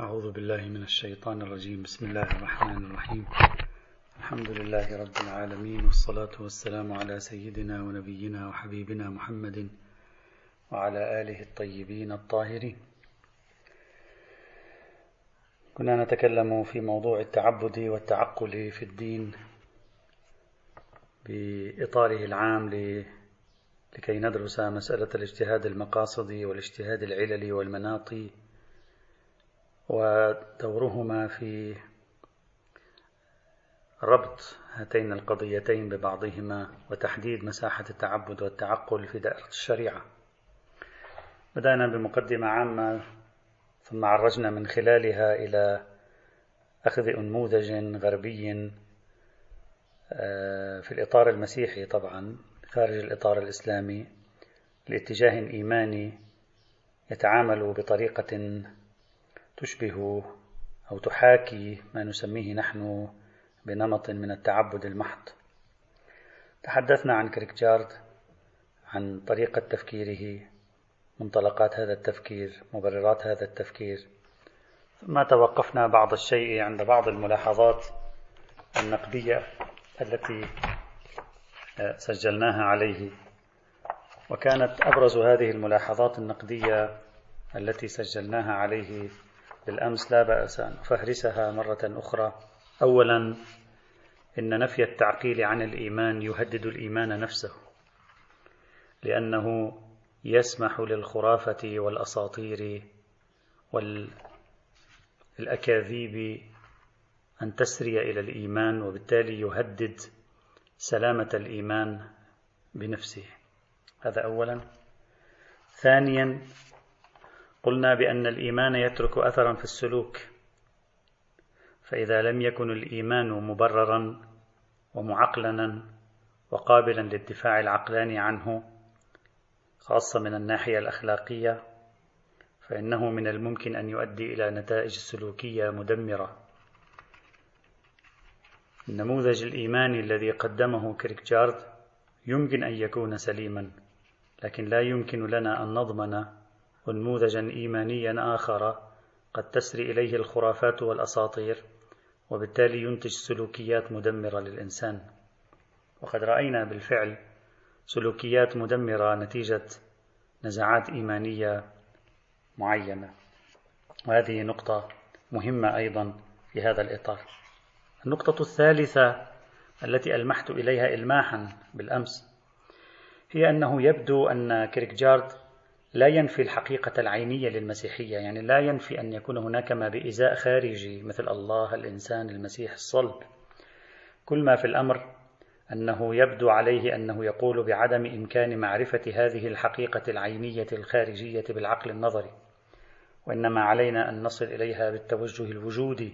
أعوذ بالله من الشيطان الرجيم. بسم الله الرحمن الرحيم. الحمد لله رب العالمين والصلاة والسلام على سيدنا ونبينا وحبيبنا محمد وعلى آله الطيبين الطاهرين. كنا نتكلم في موضوع التعبد والتعقل في الدين بإطاره العام لكي ندرس مسألة الاجتهاد المقاصدي والاجتهاد العللي والمناطي ودورهما في ربط هاتين القضيتين ببعضهما وتحديد مساحة التعبد والتعقل في دائرة الشريعة. بدأنا بمقدمة عامة ثم عرجنا من خلالها إلى أخذ أنموذج غربي آه، في الإطار المسيحي طبعا خارج الإطار الإسلامي لاتجاه إيماني يتعامل بطريقة تشبه أو تحاكي ما نسميه نحن بنمط من التعبد المحض. تحدثنا عن كريكجارد عن طريقة تفكيره منطلقات هذا التفكير مبررات هذا التفكير. ثم توقفنا بعض الشيء عند بعض الملاحظات النقدية التي آه، سجلناها عليه. وكانت أبرز هذه الملاحظات النقدية التي سجلناها عليه بالأمس لا بأس أن أفهرسها مرة أخرى. أولا إن نفي التعقيل عن الإيمان يهدد الإيمان نفسه لأنه يسمح للخرافة والأساطير والأكاذيب أن تسري إلى الإيمان وبالتالي يهدد سلامة الإيمان بنفسه. هذا أولا. ثانيا قلنا بأن الإيمان يترك أثرا في السلوك فإذا لم يكن الإيمان مبررا ومعقلنا وقابلا للدفاع العقلاني عنه خاصة من الناحية الأخلاقية فإنه من الممكن أن يؤدي إلى نتائج سلوكية مدمرة. النموذج الإيماني الذي قدمه كريكجارد يمكن أن يكون سليما لكن لا يمكن لنا أن نضمن ونموذجا إيمانيا آخر قد تسري إليه الخرافات والأساطير وبالتالي ينتج سلوكيات مدمرة للإنسان. وقد رأينا بالفعل سلوكيات مدمرة نتيجة نزعات إيمانية معينة. وهذه نقطة مهمة أيضا في هذا الإطار. النقطة الثالثة التي ألمحت إليها إلماحا بالأمس هي أنه يبدو أن كريكجارد لا ينفي الحقيقة العينية للمسيحية يعني لا ينفي أن يكون هناك ما بإزاء خارجي مثل الله الإنسان المسيح الصلب. كل ما في الأمر أنه يبدو عليه أنه يقول بعدم إمكان معرفة هذه الحقيقة العينية الخارجية بالعقل النظري وإنما علينا أن نصل إليها بالتوجه الوجودي.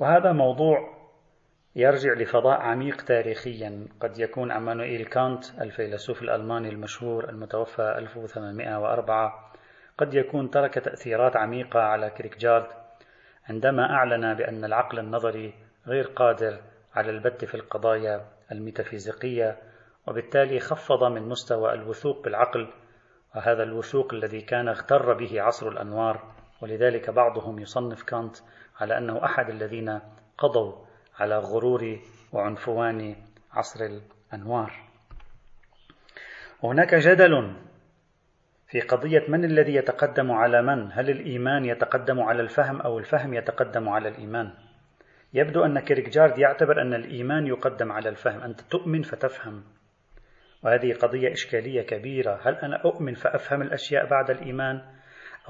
وهذا موضوع يرجع لفضاء عميق تاريخيا. قد يكون عمانوئيل كانت الفيلسوف الألماني المشهور المتوفى 1804 قد يكون ترك تأثيرات عميقة على كريكجارد عندما أعلن بأن العقل النظري غير قادر على البت في القضايا الميتافيزيقية وبالتالي خفض من مستوى الوثوق بالعقل وهذا الوثوق الذي كان اغتر به عصر الأنوار. ولذلك بعضهم يصنف كانت على أنه أحد الذين قضوا على غرور وعنفوان عصر الأنوار. وهناك جدل في قضية من الذي يتقدم على من؟ هل الإيمان يتقدم على الفهم أو الفهم يتقدم على الإيمان؟ يبدو أن كيركجارد يعتبر أن الإيمان يقدم على الفهم. أنت تؤمن فتفهم. وهذه قضية إشكالية كبيرة. هل أنا أؤمن فأفهم الأشياء بعد الإيمان؟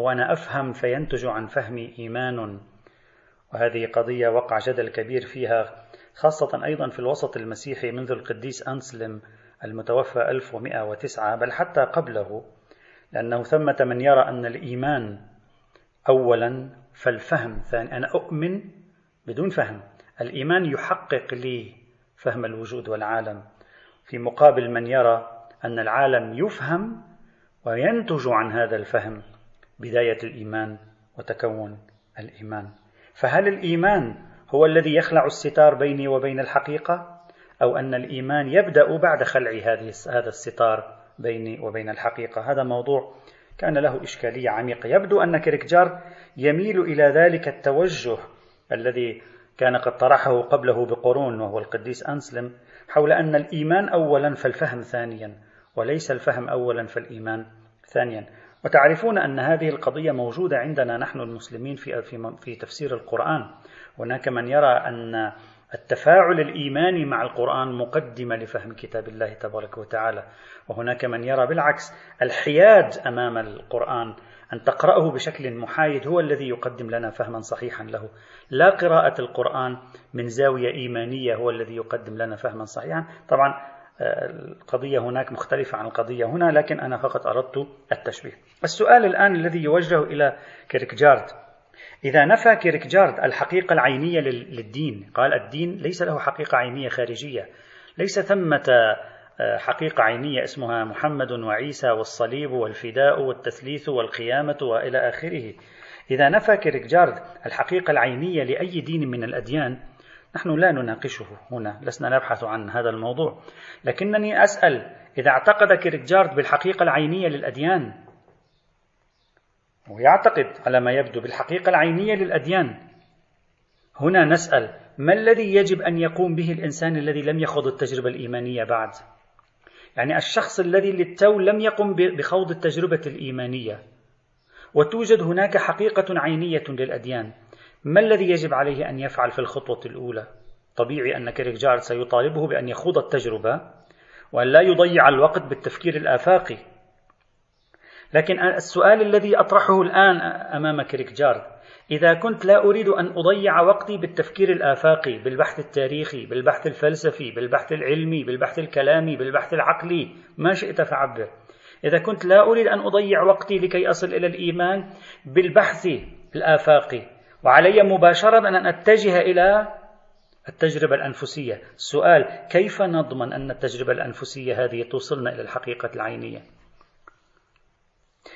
أو أنا أفهم فينتج عن فهمي إيمان؟ وهذه قضية وقع جدل كبير فيها خاصة أيضا في الوسط المسيحي منذ القديس أنسلم المتوفى 1109 بل حتى قبله لأنه ثمة من يرى أن الإيمان أولا فالفهم ثاني أنا أؤمن بدون فهم. الإيمان يحقق لي فهم الوجود والعالم. في مقابل من يرى أن العالم يفهم وينتج عن هذا الفهم بداية الإيمان وتكون الإيمان. فهل الإيمان هو الذي يخلع الستار بيني وبين الحقيقة؟ أو أن الإيمان يبدأ بعد خلع هذه هذا الستار بيني وبين الحقيقة؟ هذا موضوع كان له إشكالية عميقة. يبدو أن كيركجارد يميل إلى ذلك التوجه الذي كان قد طرحه قبله بقرون وهو القديس أنسلم حول أن الإيمان أولا فالفهم ثانيا وليس الفهم أولا فالإيمان ثانيا. وتعرفون أن هذه القضية موجودة عندنا نحن المسلمين في, في, تفسير القرآن. هناك من يرى أن التفاعل الإيماني مع القرآن مقدمة لفهم كتاب الله تبارك وتعالى. وهناك من يرى بالعكس الحياد أمام القرآن أن تقرأه بشكل محايد هو الذي يقدم لنا فهما صحيحا له. لا قراءة القرآن من زاوية إيمانية هو الذي يقدم لنا فهما صحيحا. طبعا القضية هناك مختلفة عن القضية هنا لكن أنا فقط أردت التشبيه. السؤال الآن الذي يوجه إلى كيركجارد إذا نفى كيركجارد الحقيقة العينية للدين قال الدين ليس له حقيقة عينية خارجية ليس ثمة آه، حقيقة عينية اسمها محمد وعيسى والصليب والفداء والتثليث والقيامة وإلى آخره. إذا نفى كيركجارد الحقيقة العينية لأي دين من الأديان نحن لا نناقشه هنا لسنا نبحث عن هذا الموضوع. لكنني أسأل إذا اعتقد كيركجارد بالحقيقة العينية للأديان ويعتقد على ما يبدو بالحقيقة العينية للأديان هنا نسأل ما الذي يجب أن يقوم به الإنسان الذي لم يخوض التجربة الإيمانية بعد؟ يعني الشخص الذي للتو لم يقم بخوض التجربة الإيمانية وتوجد هناك حقيقة عينية للأديان. ما الذي يجب عليه أن يفعل في الخطوة الأولى؟ طبيعي أن كيركجارد سيطالبه بأن يخوض التجربة وأن لا يضيع الوقت بالتفكير الآفاقي لكن السؤال الذي أطرحه الآن أمام كيركجارد إذا كنت لا أريد أن أضيع وقتي بالتفكير الآفاقي بالبحث التاريخي بالبحث الفلسفي بالبحث العلمي بالبحث الكلامي بالبحث العقلي ما شئت فعبر إذا كنت لا أريد أن أضيع وقتي لكي أصل إلى الإيمان بالبحث الآفاقي وعلي مباشرة أن أتجه إلى التجربة الأنفسية. السؤال كيف نضمن أن التجربة الأنفسية هذه توصلنا إلى الحقيقة العينية؟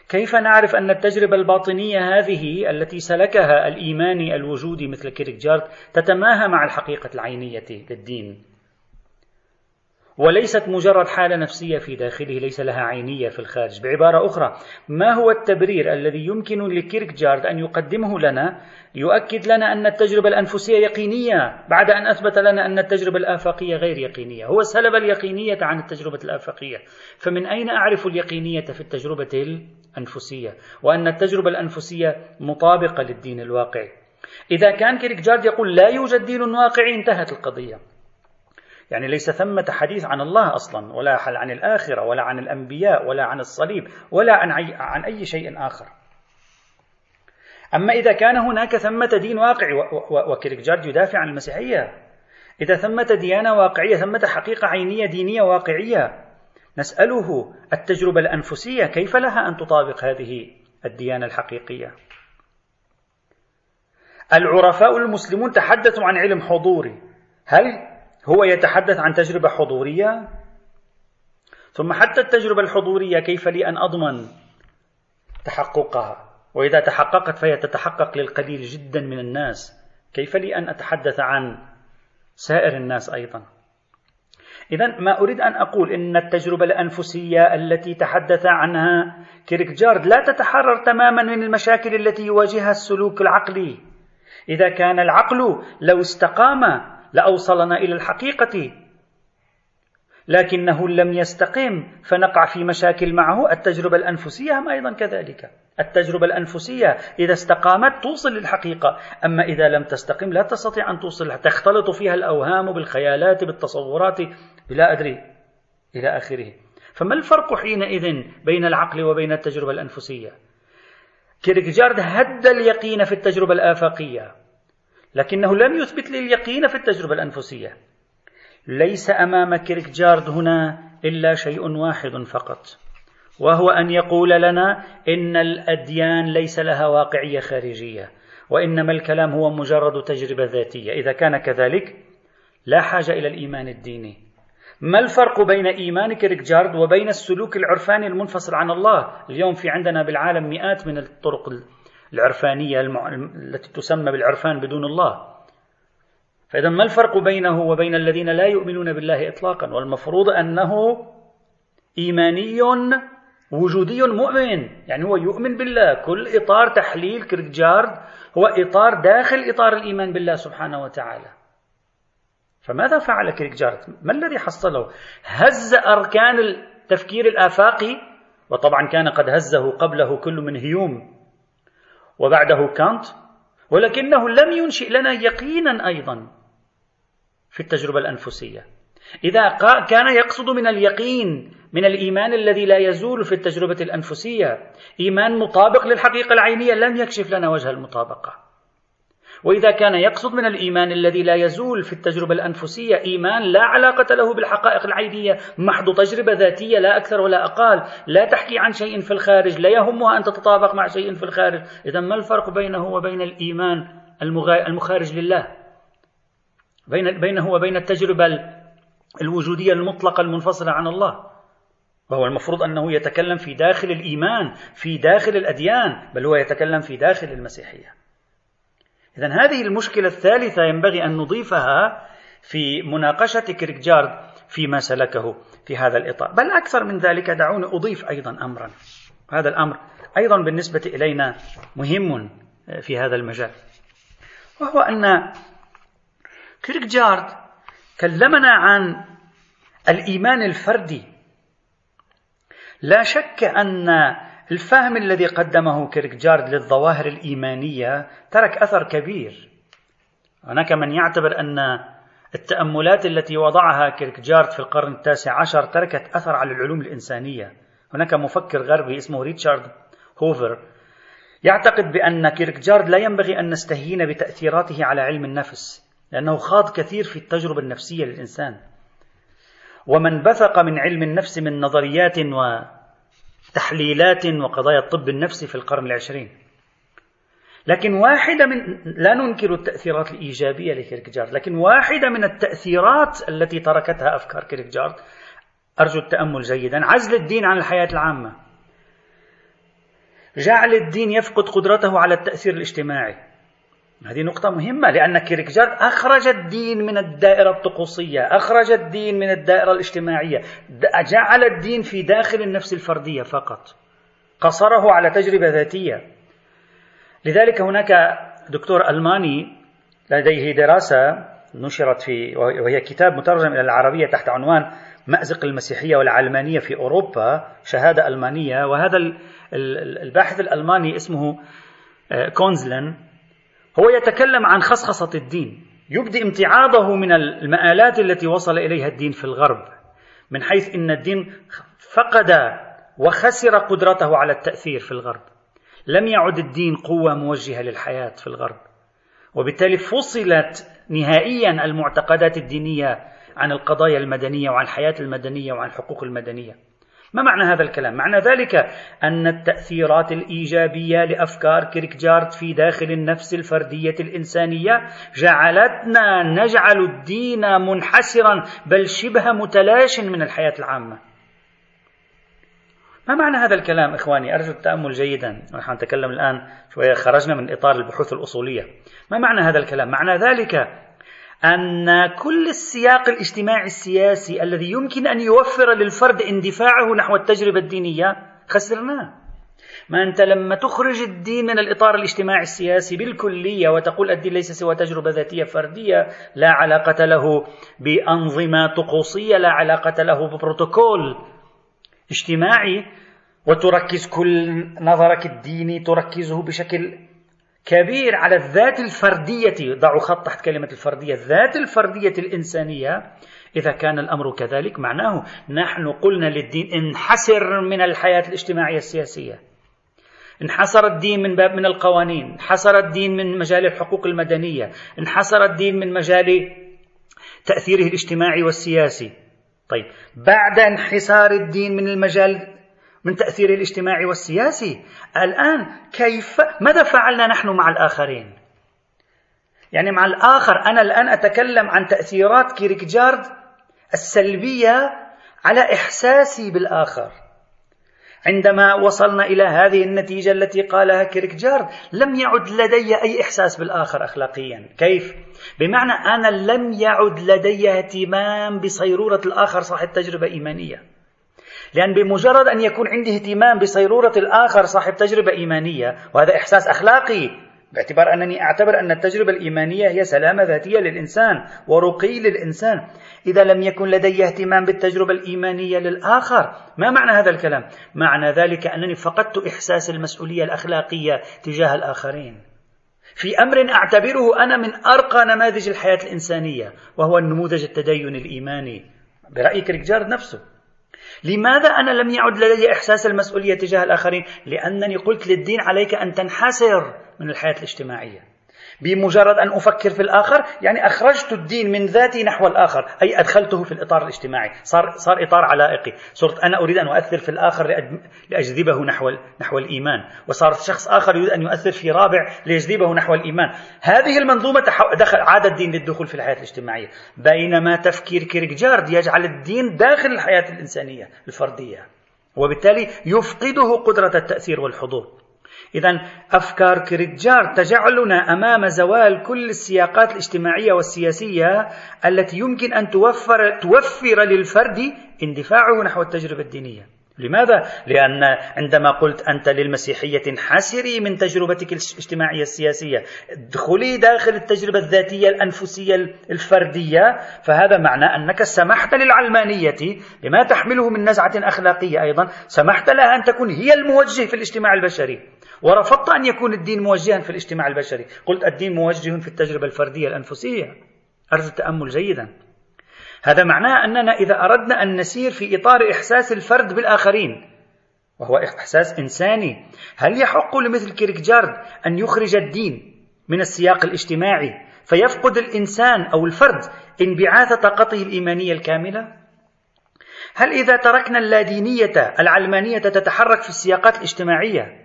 كيف نعرف أن التجربة الباطنية هذه التي سلكها الإيماني الوجودي مثل كيركجارد تتماهى مع الحقيقة العينية للدين؟ وليست مجرد حالة نفسية في داخله ليس لها عينية في الخارج. بعبارة أخرى ما هو التبرير الذي يمكن لكيركجارد أن يقدمه لنا يؤكد لنا أن التجربة الأنفسية يقينية بعد أن أثبت لنا أن التجربة الآفاقية غير يقينية. هو سلب اليقينية عن التجربة الآفاقية. فمن أين أعرف اليقينية في التجربة الأنفسية؟ وأن التجربة الأنفسية مطابقة للدين الواقعي. إذا كان كيركجارد يقول لا يوجد دين واقعي انتهت القضية. يعني ليس ثمة حديث عن الله أصلا ولا عن الآخرة ولا عن الأنبياء ولا عن الصليب ولا عن أي, عن أي شيء آخر. أما إذا كان هناك ثمة دين واقعي وكيركجارد يدافع عن المسيحية. إذا ثمة ديانة واقعية ثمة حقيقة عينية دينية واقعية نسأله التجربة الأنفسية كيف لها أن تطابق هذه الديانة الحقيقية. العرفاء المسلمون تحدثوا عن علم حضوري. هل هو يتحدث عن تجربة حضورية. ثم حتى التجربة الحضورية كيف لي أن أضمن تحققها؟ وإذا تحققت فهي تتحقق للقليل جدا من الناس. كيف لي أن أتحدث عن سائر الناس أيضا؟ إذا ما أريد أن أقول إن التجربة الأنفسية التي تحدث عنها كيركجارد لا تتحرر تماما من المشاكل التي يواجهها السلوك العقلي. إذا كان العقل لو استقام لأوصلنا إلى الحقيقة. لكنه لم يستقم فنقع في مشاكل معه. التجربة الأنفسية هم أيضا كذلك. التجربة الأنفسية إذا استقامت توصل للحقيقة. أما إذا لم تستقم لا تستطيع أن توصل. تختلط فيها الأوهام بالخيالات بالتصورات لا أدري إلى آخره. فما الفرق حينئذ بين العقل وبين التجربة الأنفسية؟ كيركجارد هد اليقين في التجربة الآفاقية. لكنه لم يثبت لي اليقين في التجربة الأنفسية. ليس أمام كيركجارد هنا إلا شيء واحد فقط وهو أن يقول لنا إن الأديان ليس لها واقعية خارجية وإنما الكلام هو مجرد تجربة ذاتية. إذا كان كذلك لا حاجة إلى الإيمان الديني. ما الفرق بين إيمان كيركجارد وبين السلوك العرفاني المنفصل عن الله؟ اليوم في عندنا بالعالم مئات من الطرق العرفانية التي تسمى بالعرفان بدون الله. فإذا ما الفرق بينه وبين الذين لا يؤمنون بالله إطلاقا؟ والمفروض أنه إيماني وجودي مؤمن. يعني هو يؤمن بالله. كل إطار تحليل كيركجارد هو إطار داخل إطار الإيمان بالله سبحانه وتعالى. فماذا فعل كيركجارد ما الذي حصله؟ هز أركان التفكير الآفاقي وطبعا كان قد هزه قبله كل من هيوم. وبعده كانت ولكنه لم ينشئ لنا يقينا أيضا في التجربة الأنفسية. إذا كان يقصد من اليقين من الإيمان الذي لا يزول في التجربة الأنفسية. إيمان مطابق للحقيقة العينية لم يكشف لنا وجه المطابقة. وإذا كان يقصد من الإيمان الذي لا يزول في التجربة الأنفسية إيمان لا علاقة له بالحقائق العينية محض تجربة ذاتية لا أكثر ولا أقل لا تحكي عن شيء في الخارج لا يهمها أن تتطابق مع شيء في الخارج. إذا ما الفرق بينه وبين الإيمان المخارج لله؟ بين بينه وبين التجربة الوجودية المطلقة المنفصلة عن الله. وهو المفروض أنه يتكلم في داخل الإيمان في داخل الأديان بل هو يتكلم في داخل المسيحية. إذا هذه المشكلة الثالثة ينبغي أن نضيفها في مناقشة كيركجارد فيما سلكه في هذا الإطار. بل أكثر من ذلك دعوني أضيف أيضا أمرا. هذا الأمر أيضا بالنسبة إلينا مهم في هذا المجال. وهو أن كيركجارد كلمنا عن الإيمان الفردي. لا شك أن الفهم الذي قدمه كيركجارد للظواهر الإيمانية ترك أثر كبير. هناك من يعتبر أن التأملات التي وضعها كيركجارد في القرن التاسع عشر تركت أثر على العلوم الإنسانية. هناك مفكر غربي اسمه ريتشارد هوفر يعتقد بأن كيركجارد لا ينبغي أن نستهين بتأثيراته على علم النفس لأنه خاض كثير في التجربة النفسية للإنسان. ومن بثق من علم النفس من نظريات وتحليلات وقضايا الطب النفسي في القرن العشرين. لكن واحدة من لا ننكر التأثيرات الإيجابية لكيركجارد لكن واحدة من التأثيرات التي تركتها أفكار كيركجارد أرجو التأمل جيدا عزل الدين عن الحياة العامة. جعل الدين يفقد قدرته على التأثير الاجتماعي. هذه نقطة مهمة لأن كيركجارد أخرج الدين من الدائرة الطقوسية أخرج الدين من الدائرة الاجتماعية جعل الدين في داخل النفس الفردية فقط قصره على تجربة ذاتية. لذلك هناك دكتور ألماني لديه دراسة نشرت في وهي كتاب مترجم إلى العربية تحت عنوان مأزق المسيحية والعلمانية في أوروبا شهادة ألمانية. وهذا الباحث الألماني اسمه آه، كونزلن. هو يتكلم عن خصخصة الدين. يبدي امتعاضه من المآلات التي وصل إليها الدين في الغرب من حيث أن الدين فقد وخسر قدرته على التأثير في الغرب. لم يعد الدين قوة موجهة للحياة في الغرب. وبالتالي فصلت نهائيا المعتقدات الدينية عن القضايا المدنية وعن الحياة المدنية وعن الحقوق المدنية. ما معنى هذا الكلام؟ معنى ذلك أن التأثيرات الإيجابية لأفكار كيركجارد في داخل النفس الفردية الإنسانية جعلتنا نجعل الدين منحسرا بل شبه متلاش من الحياة العامة. ما معنى هذا الكلام إخواني؟ أرجو التأمل جيدا نحن نتكلم الآن شوية خرجنا من إطار البحوث الأصولية ما معنى هذا الكلام؟ معنى ذلك أن كل السياق الاجتماعي السياسي الذي يمكن أن يوفر للفرد اندفاعه نحو التجربة الدينية خسرناه. ما أنت لما تخرج الدين من الإطار الاجتماعي السياسي بالكلية وتقول الدين ليس سوى تجربة ذاتية فردية لا علاقة له بأنظمة طقوسية لا علاقة له ببروتوكول اجتماعي وتركز كل نظرك الديني تركزه بشكل كبير على الذات الفردية. ضعوا خط تحت كلمة الفردية. الذات الفردية الإنسانية. إذا كان الأمر كذلك معناه نحن قلنا للدين انحسر من الحياة الاجتماعية السياسية. انحسر الدين من باب من القوانين. انحسر الدين من مجال الحقوق المدنية. انحسر الدين من مجال تأثيره الاجتماعي والسياسي. طيب بعد انحسار الدين من المجال من تأثير الاجتماعي والسياسي. الآن كيف ماذا فعلنا نحن مع الآخرين؟ يعني مع الآخر أنا الآن أتكلم عن تأثيرات كيركجارد السلبية على إحساسي بالآخر. عندما وصلنا إلى هذه النتيجة التي قالها كيركجارد لم يعد لدي أي إحساس بالآخر أخلاقيا. كيف؟ بمعنى أنا لم يعد لدي اهتمام بصيرورة الآخر صاحب تجربة إيمانية. لأن بمجرد أن يكون عندي اهتمام بصيرورة الآخر صاحب تجربة إيمانية وهذا إحساس أخلاقي باعتبار أنني أعتبر أن التجربة الإيمانية هي سلامة ذاتية للإنسان ورقي للإنسان. إذا لم يكن لدي اهتمام بالتجربة الإيمانية للآخر ما معنى هذا الكلام؟ معنى ذلك أنني فقدت إحساس المسؤولية الأخلاقية تجاه الآخرين. في أمر أعتبره أنا من أرقى نماذج الحياة الإنسانية وهو النموذج التدين الإيماني. برأي كريكجارد نفسه. لماذا أنا لم يعد لدي إحساس المسؤولية تجاه الآخرين؟ لأنني قلت للدين عليك أن تنحسر من الحياة الاجتماعية بمجرد أن أفكر في الآخر يعني أخرجت الدين من ذاتي نحو الآخر أي أدخلته في الإطار الاجتماعي. صار, صار إطار علائقي. صرت أنا أريد أن أؤثر في الآخر لأجذبه نحو, نحو الإيمان. وصار شخص آخر يريد أن يؤثر في رابع ليجذبه نحو الإيمان. هذه المنظومة دخل عاد الدين للدخول في الحياة الاجتماعية. بينما تفكير كيركجارد يجعل الدين داخل الحياة الإنسانية الفردية وبالتالي يفقده قدرة التأثير والحضور. إذا أفكار كريتجار تجعلنا أمام زوال كل السياقات الاجتماعية والسياسية التي يمكن أن توفر توفر للفرد اندفاعه نحو التجربة الدينية. لماذا؟ لأن عندما قلت أنت للمسيحية انحسري من تجربتك الاجتماعية السياسية ادخلي داخل التجربة الذاتية الأنفسية الفردية فهذا معنى أنك سمحت للعلمانية بما تحمله من نزعة أخلاقية أيضا سمحت لها أن تكون هي الموجه في الاجتماع البشري ورفضت أن يكون الدين موجها في الاجتماع البشري. قلت الدين موجه في التجربة الفردية الأنفسية. أردت التأمل جيدا. هذا معناه أننا إذا أردنا أن نسير في إطار إحساس الفرد بالآخرين وهو إحساس إنساني هل يحق لمثل كيركجارد أن يخرج الدين من السياق الاجتماعي فيفقد الإنسان أو الفرد انبعاث طاقته الإيمانية الكاملة؟ هل إذا تركنا اللادينية العلمانية تتحرك في السياقات الاجتماعية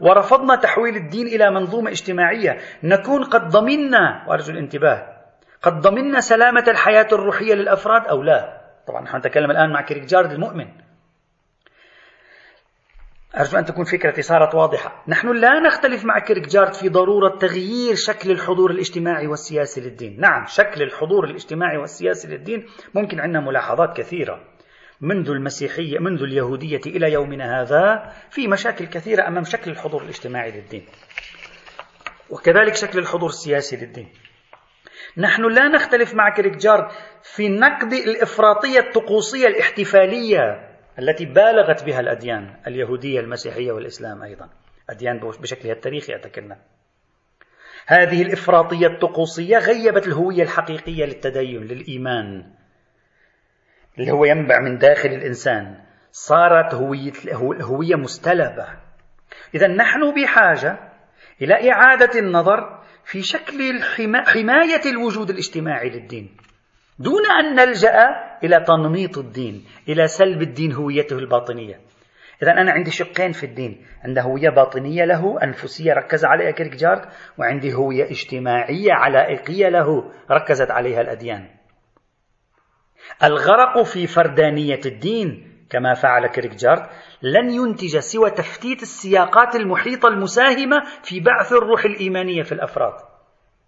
ورفضنا تحويل الدين إلى منظومة اجتماعية. نكون قد ضمنا وأرجو الانتباه قد ضمنا سلامة الحياة الروحية للأفراد أو لا؟ طبعا نحن نتكلم الآن مع كريكجارد المؤمن. أرجو أن تكون فكرتي صارت واضحة. نحن لا نختلف مع كيركجارد في ضرورة تغيير شكل الحضور الاجتماعي والسياسي للدين. نعم شكل الحضور الاجتماعي والسياسي للدين ممكن عندنا ملاحظات كثيرة. منذ المسيحية منذ اليهودية إلى يومنا هذا في مشاكل كثيرة أمام شكل الحضور الاجتماعي للدين. وكذلك شكل الحضور السياسي للدين. نحن لا نختلف مع كريكجارد في نقد الإفراطية الطقوسية الاحتفالية التي بالغت بها الأديان اليهودية المسيحية والإسلام أيضا. أديان بشكلها التاريخي أتكلم. هذه الإفراطية الطقوسية غيبت الهوية الحقيقية للتدين للإيمان. اللي هو ينبع من داخل الإنسان. صارت هوية, هوية مستلبة. إذا نحن بحاجة إلى إعادة النظر في شكل حماية الوجود الاجتماعي للدين. دون أن نلجأ إلى تنميط الدين إلى سلب الدين هويته الباطنية. إذا أنا عندي شقين في الدين. عندي هوية باطنية له أنفسية ركز عليها كيركجارد وعندي هوية اجتماعية علائقية له ركزت عليها الأديان. الغرق في فردانية الدين كما فعل كيركجارد لن ينتج سوى تفتيت السياقات المحيطة المساهمة في بعث الروح الإيمانية في الأفراد.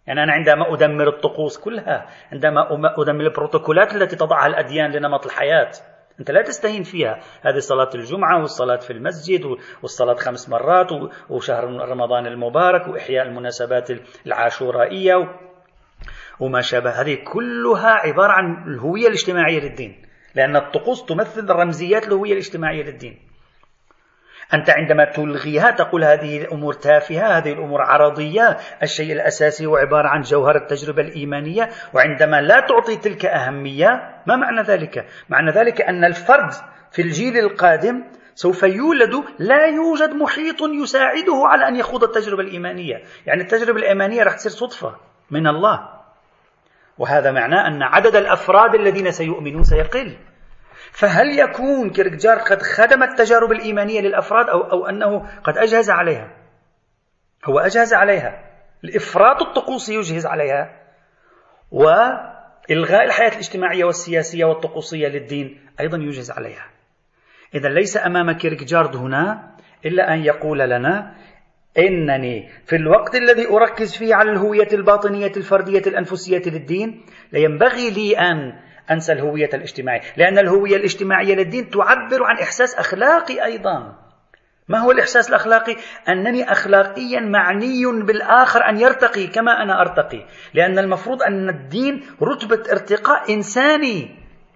يعني أنا عندما أدمر الطقوس كلها عندما أدمر البروتوكولات التي تضعها الأديان لنمط الحياة أنت لا تستهين فيها. هذه صلاة الجمعة والصلاة في المسجد والصلاة خمس مرات وشهر رمضان المبارك وإحياء المناسبات العاشورائية وما شابه. هذه كلها عبارة عن الهوية الاجتماعية للدين لأن الطقوس تمثل رمزيات الهوية الاجتماعية للدين. أنت عندما تلغيها تقول هذه الأمور تافهة هذه الأمور عرضية. الشيء الأساسي هو عبارة عن جوهر التجربة الإيمانية. وعندما لا تعطي تلك أهمية ما معنى ذلك؟ معنى ذلك أن الفرد في الجيل القادم سوف يولد لا يوجد محيط يساعده على أن يخوض التجربة الإيمانية. يعني التجربة الإيمانية راح تصير صدفة من الله. وهذا معناه أن عدد الأفراد الذين سيؤمنون سيقل. فهل يكون كيركجار قد خدم التجارب الإيمانية للأفراد أو, أو أنه قد أجهز عليها؟ هو أجهز عليها. الإفراط الطقوسي يجهز عليها. وإلغاء الحياة الاجتماعية والسياسية والطقوسية للدين أيضا يجهز عليها. إذا ليس أمام كيركجارد هنا إلا أن يقول لنا إنني في الوقت الذي أركز فيه على الهوية الباطنية الفردية الأنفسية للدين لينبغي لي أن أنسى الهوية الاجتماعية لأن الهوية الاجتماعية للدين تعبر عن إحساس أخلاقي أيضا ما هو الإحساس الأخلاقي؟ أنني أخلاقيا معني بالآخر أن يرتقي كما أنا أرتقي لأن المفروض أن الدين رتبة ارتقاء إنساني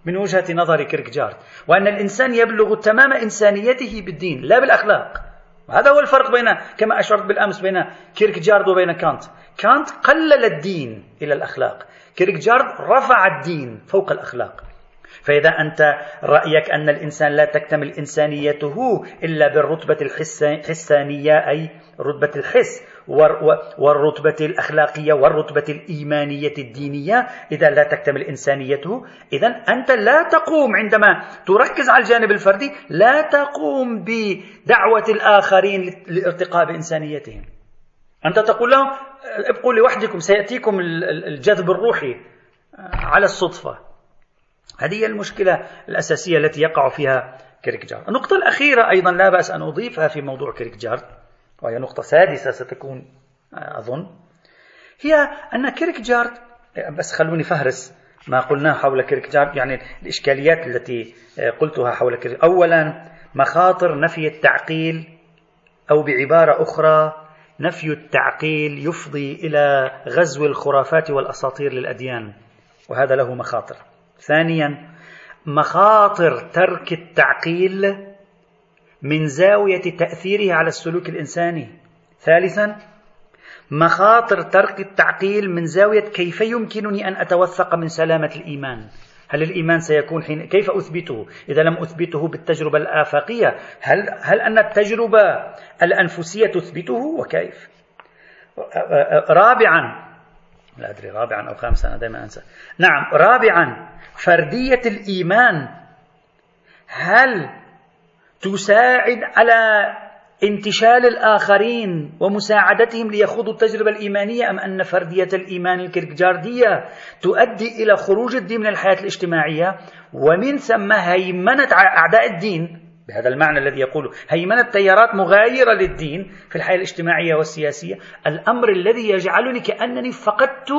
من وجهة نظر كيركجارد وأن الإنسان يبلغ تمام إنسانيته بالدين لا بالأخلاق هذا هو الفرق بين كما أشرت بالأمس بين كيركجارد وبين كانت. كانت قلل الدين إلى الأخلاق. كيركجارد رفع الدين فوق الأخلاق. فإذا أنت رأيك أن الإنسان لا تكتمل إنسانيته إلا بالرتبة الحسانية أي رتبة الحس. والرتبة الأخلاقية والرتبة الإيمانية الدينية. إذا لا تكتمل إنسانيته. إذا أنت لا تقوم عندما تركز على الجانب الفردي لا تقوم بدعوة الآخرين للارتقاء بإنسانيتهم. أنت تقول لهم ابقوا لوحدكم سيأتيكم الجذب الروحي على الصدفة. هذه هي المشكلة الأساسية التي يقع فيها كيركجارد النقطة الأخيرة أيضا لا بأس أن أضيفها في موضوع كيركجارد وهي نقطة سادسة ستكون أظن. هي أن كيركجارد بس خلوني فهرس ما قلناه حول كيركجارد يعني الإشكاليات التي قلتها حول كيركجارد أولا مخاطر نفي التعقيل أو بعبارة أخرى نفي التعقيل يفضي إلى غزو الخرافات والأساطير للأديان وهذا له مخاطر. ثانيا مخاطر ترك التعقيل من زاوية تأثيره على السلوك الإنساني. ثالثا مخاطر ترك التعقيل من زاوية كيف يمكنني أن أتوثق من سلامة الإيمان؟ هل الإيمان سيكون حين كيف أثبته؟ إذا لم أثبته بالتجربة الآفاقية هل هل أن التجربة الأنفسية تثبته؟ وكيف؟ رابعا لا أدري رابعا أو خامسا أنا دائما أنسى. نعم رابعا فردية الإيمان. هل تساعد على انتشال الآخرين ومساعدتهم ليخوضوا التجربة الإيمانية أم أن فردية الإيمان الكيركجاردية تؤدي إلى خروج الدين من الحياة الاجتماعية؟ ومن ثم هيمنة أعداء الدين بهذا المعنى الذي يقول هيمنة تيارات مغايرة للدين في الحياة الاجتماعية والسياسية. الأمر الذي يجعلني كأنني فقدت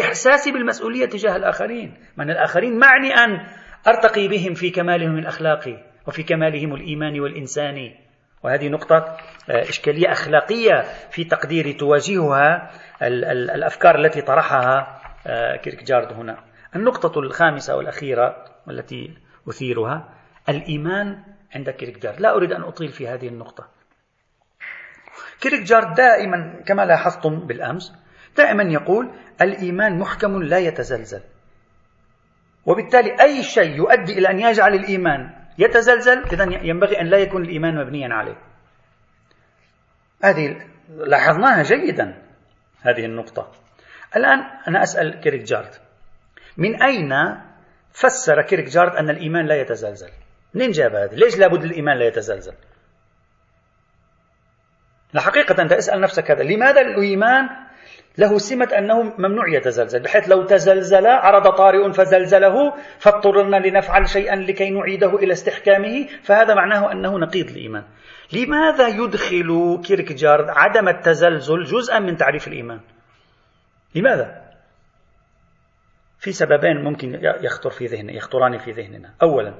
إحساسي بالمسؤولية تجاه الآخرين. من الآخرين معني أن أرتقي بهم في كمالهم الأخلاقي وفي كمالهم الإيماني والإنساني وهذه نقطة آه، إشكالية أخلاقية في تقديري تواجهها الأفكار التي طرحها آه، كيركجارد هنا. النقطة الخامسة والأخيرة والتي أثيرها الإيمان عند كيركجارد لا أريد أن أطيل في هذه النقطة. كيركجارد دائما كما لاحظتم بالأمس دائما يقول الإيمان محكم لا يتزلزل. وبالتالي أي شيء يؤدي إلى أن يجعل الإيمان يتزلزل إذا ينبغي أن لا يكون الإيمان مبنيا عليه. هذه لاحظناها جيدا هذه النقطة. الآن أنا أسأل كيركجارد من أين فسر كيركجارد أن الإيمان لا يتزلزل؟ منين جاب هذه؟ ليش لابد الإيمان لا يتزلزل؟ الحقيقة أنت اسأل نفسك هذا. لماذا الإيمان له سمة أنه ممنوع يتزلزل بحيث لو تزلزل عرض طارئ فزلزله فاضطررنا لنفعل شيئا لكي نعيده إلى استحكامه فهذا معناه أنه نقيض الإيمان. لماذا يدخل كيركجارد عدم التزلزل جزءا من تعريف الإيمان؟ لماذا؟ في سببين ممكن يخطر في ذهن يخطران في ذهننا. أولا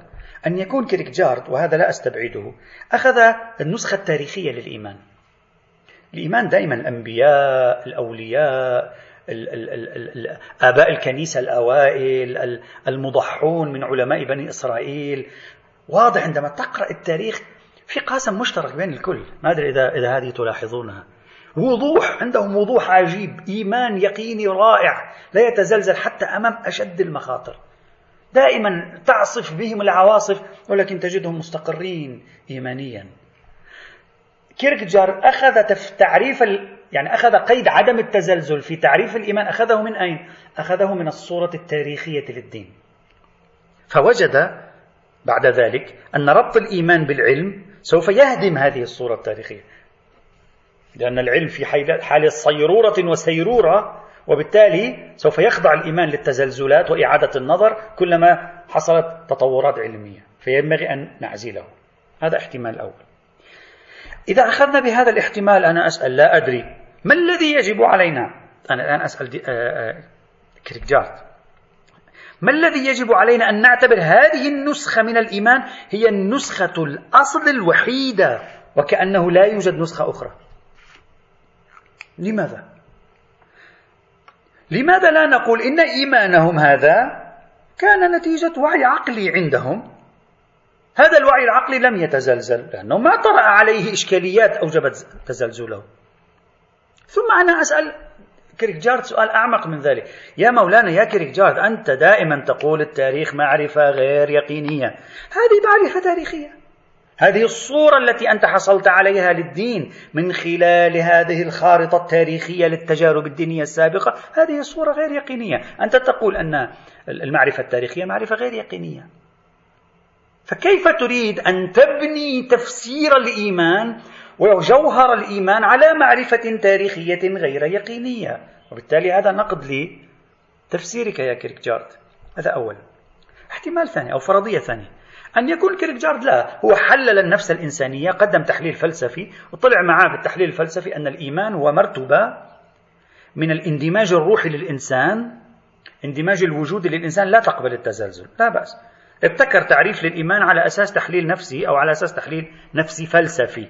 أن يكون كيركجارد وهذا لا أستبعده أخذ النسخة التاريخية للإيمان. الإيمان دائما الأنبياء الأولياء آباء الكنيسة الأوائل المضحون من علماء بني إسرائيل. واضح عندما تقرأ التاريخ في قاسم مشترك بين الكل. ما أدري إذا, إذا هذه تلاحظونها. وضوح عندهم وضوح عجيب. إيمان يقيني رائع. لا يتزلزل حتى أمام أشد المخاطر. دائما تعصف بهم العواصف ولكن تجدهم مستقرين إيمانيا. كيركجار أخذ تعريف يعني أخذ قيد عدم التزلزل في تعريف الإيمان أخذه من أين؟ أخذه من الصورة التاريخية للدين فوجد بعد ذلك أن ربط الإيمان بالعلم سوف يهدم هذه الصورة التاريخية. لأن العلم في حال صيرورة وسيرورة وبالتالي سوف يخضع الإيمان للتزلزلات وإعادة النظر كلما حصلت تطورات علمية. فينبغي أن نعزله. هذا احتمال أول. إذا أخذنا بهذا الاحتمال أنا أسأل لا أدري. ما الذي يجب علينا؟ أنا الآن أسأل آه، آه، كريكجارت ما الذي يجب علينا أن نعتبر هذه النسخة من الإيمان هي النسخة الأصل الوحيدة وكأنه لا يوجد نسخة أخرى؟ لماذا؟ لماذا لا نقول إن إيمانهم هذا كان نتيجة وعي عقلي عندهم هذا الوعي العقلي لم يتزلزل لأنه ما طرأ عليه إشكاليات أوجبت تزلزله. ثم أنا أسأل كيركجارد سؤال أعمق من ذلك. يا مولانا يا كيركجارد أنت دائما تقول التاريخ معرفة غير يقينية. هذه معرفة تاريخية. هذه الصورة التي أنت حصلت عليها للدين من خلال هذه الخارطة التاريخية للتجارب الدينية السابقة هذه الصورة غير يقينية. أنت تقول أن المعرفة التاريخية معرفة غير يقينية. فكيف تريد أن تبني تفسير الإيمان وجوهر الإيمان على معرفة تاريخية غير يقينية؟ وبالتالي هذا نقد لتفسيرك يا كيركجارد. هذا أول. احتمال ثاني أو فرضية ثانية. أن يكون كيركجارد لا هو حلل النفس الإنسانية قدم تحليل فلسفي وطلع معاه بالتحليل الفلسفي أن الإيمان هو مرتبة من الاندماج الروحي للإنسان اندماج الوجود للإنسان لا تقبل التزلزل لا بأس. ابتكر تعريف للإيمان على أساس تحليل نفسي أو على أساس تحليل نفسي فلسفي.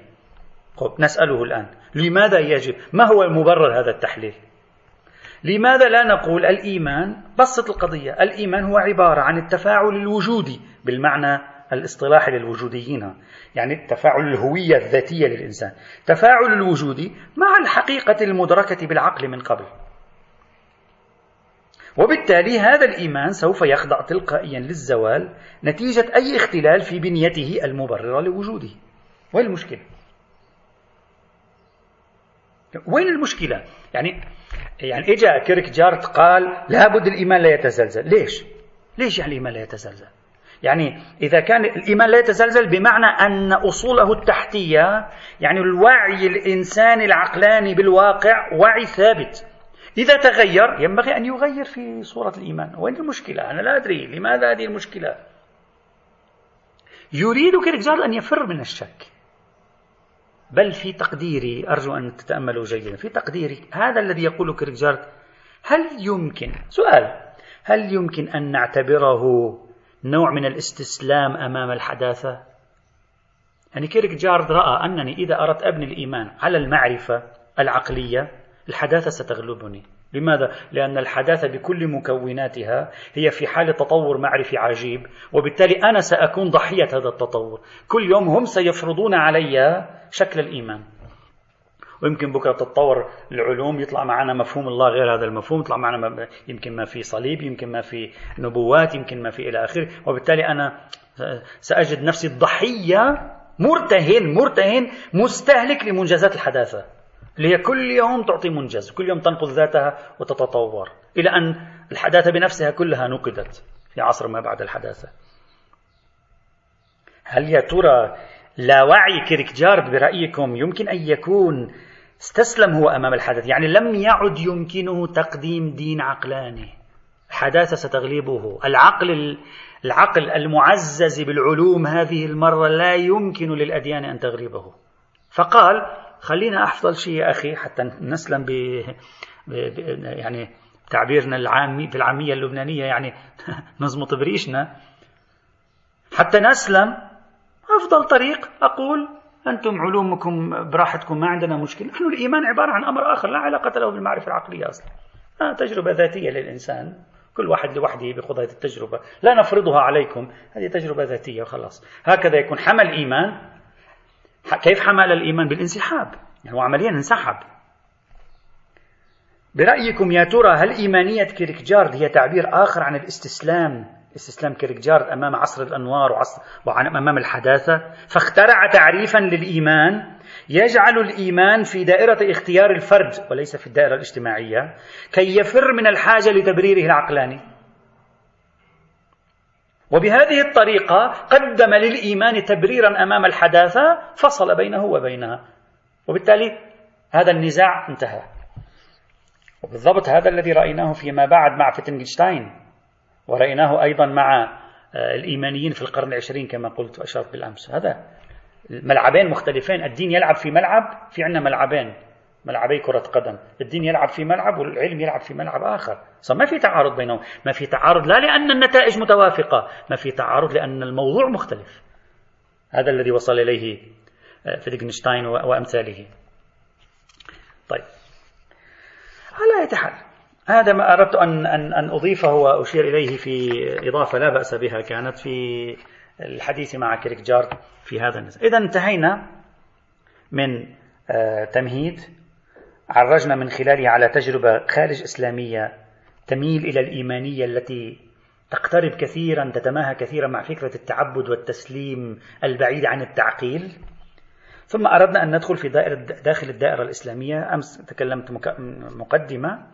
طيب نسأله الآن لماذا يجب؟ ما هو مبرر هذا التحليل؟ لماذا لا نقول الإيمان بسط القضية الإيمان هو عبارة عن التفاعل الوجودي بالمعنى الاصطلاحي للوجوديين. يعني تفاعل الهوية الذاتية للإنسان. تفاعل الوجودي مع الحقيقة المدركة بالعقل من قبل. وبالتالي هذا الإيمان سوف يخضع تلقائيا للزوال نتيجة أي اختلال في بنيته المبررة لوجوده وين المشكلة؟ وين المشكلة؟ يعني يعني اجى كيرك جارت قال لابد الإيمان لا يتزلزل، ليش؟ ليش يعني الإيمان لا يتزلزل؟ يعني إذا كان الإيمان لا يتزلزل بمعنى أن أصوله التحتية يعني الوعي الإنساني العقلاني بالواقع وعي ثابت إذا تغير ينبغي أن يغير في صورة الإيمان. وين المشكلة؟ أنا لا أدري. لماذا هذه المشكلة؟ يريد كيركزارد أن يفر من الشك. بل في تقديري أرجو أن تتأملوا جيدا. في تقديري هذا الذي يقوله كيركزارد هل يمكن؟ سؤال هل يمكن أن نعتبره نوع من الاستسلام أمام الحداثة؟ يعني كيركجارد رأى أنني إذا أردت أبني الإيمان على المعرفة العقلية الحداثة ستغلبني. لماذا؟ لأن الحداثة بكل مكوناتها هي في حال تطور معرفي عجيب وبالتالي أنا سأكون ضحية هذا التطور. كل يوم هم سيفرضون علي شكل الإيمان. ويمكن بكرة تتطور العلوم يطلع معنا مفهوم الله غير هذا المفهوم يطلع معنا يمكن ما في صليب يمكن ما في نبوات يمكن ما في إلى آخره. وبالتالي أنا سأجد نفسي الضحيه مرتهن مرتهن مستهلك لمنجزات الحداثة. اللي هي كل يوم تعطي منجز كل يوم تنقذ ذاتها وتتطور. إلى أن الحداثة بنفسها كلها نقدت في عصر ما بعد الحداثة. هل يا ترى لا وعي كيركجارد برأيكم يمكن أن يكون استسلم هو أمام الحدث يعني لم يعد يمكنه تقديم دين عقلاني. الحداثة ستغلبه. العقل العقل المعزز بالعلوم هذه المرة لا يمكن للأديان أن تغلبه. فقال خلينا أفضل شيء يا أخي حتى نسلم ب... ب... ب... يعني تعبيرنا العامي في العامية اللبنانية يعني نزمط بريشنا. حتى نسلم أفضل طريق أقول أنتم علومكم براحتكم ما عندنا مشكلة. نحن الإيمان عبارة عن أمر آخر لا علاقة له بالمعرفة العقلية أصلا. آه تجربة ذاتية للإنسان. كل واحد لوحده هذه التجربة. لا نفرضها عليكم هذه تجربة ذاتية وخلاص. هكذا يكون حمل إيمان كيف حمل الإيمان بالانسحاب؟ يعني هو عمليا انسحب. برأيكم يا ترى هل إيمانية كيركجارد هي تعبير آخر عن الاستسلام؟ استسلام كيركجارد أمام عصر الأنوار وعصر وأمام الحداثة. فاخترع تعريفا للإيمان. يجعل الإيمان في دائرة اختيار الفرد وليس في الدائرة الاجتماعية. كي يفر من الحاجة لتبريره العقلاني. وبهذه الطريقة قدم للإيمان تبريرا أمام الحداثة فصل بينه وبينها. وبالتالي هذا النزاع انتهى. وبالضبط هذا الذي رأيناه فيما بعد مع فيتنجشتاين ورأيناه أيضا مع آه، الإيمانيين في القرن العشرين كما قلت وأشرت بالأمس. هذا ملعبين مختلفين. الدين يلعب في ملعب في عندنا ملعبين. ملعبي كرة قدم. الدين يلعب في ملعب والعلم يلعب في ملعب آخر. ما في تعارض بينهم. ما في تعارض لا لأن النتائج متوافقة. ما في تعارض لأن الموضوع مختلف. هذا الذي وصل إليه آه، فيتغنشتاين وأمثاله. طيب. على أي حال هذا ما أردت أن, أن, أن أضيفه وأشير إليه في إضافة لا بأس بها كانت في الحديث مع كيركجارد في هذا النزل إذا انتهينا من آه، تمهيد عرجنا من خلاله على تجربة خارج إسلامية تميل إلى الإيمانية التي تقترب كثيرا تتماهى كثيرا مع فكرة التعبد والتسليم البعيد عن التعقيل. ثم أردنا أن ندخل في دائرة داخل الدائرة الإسلامية. أمس تكلمت مقدمة.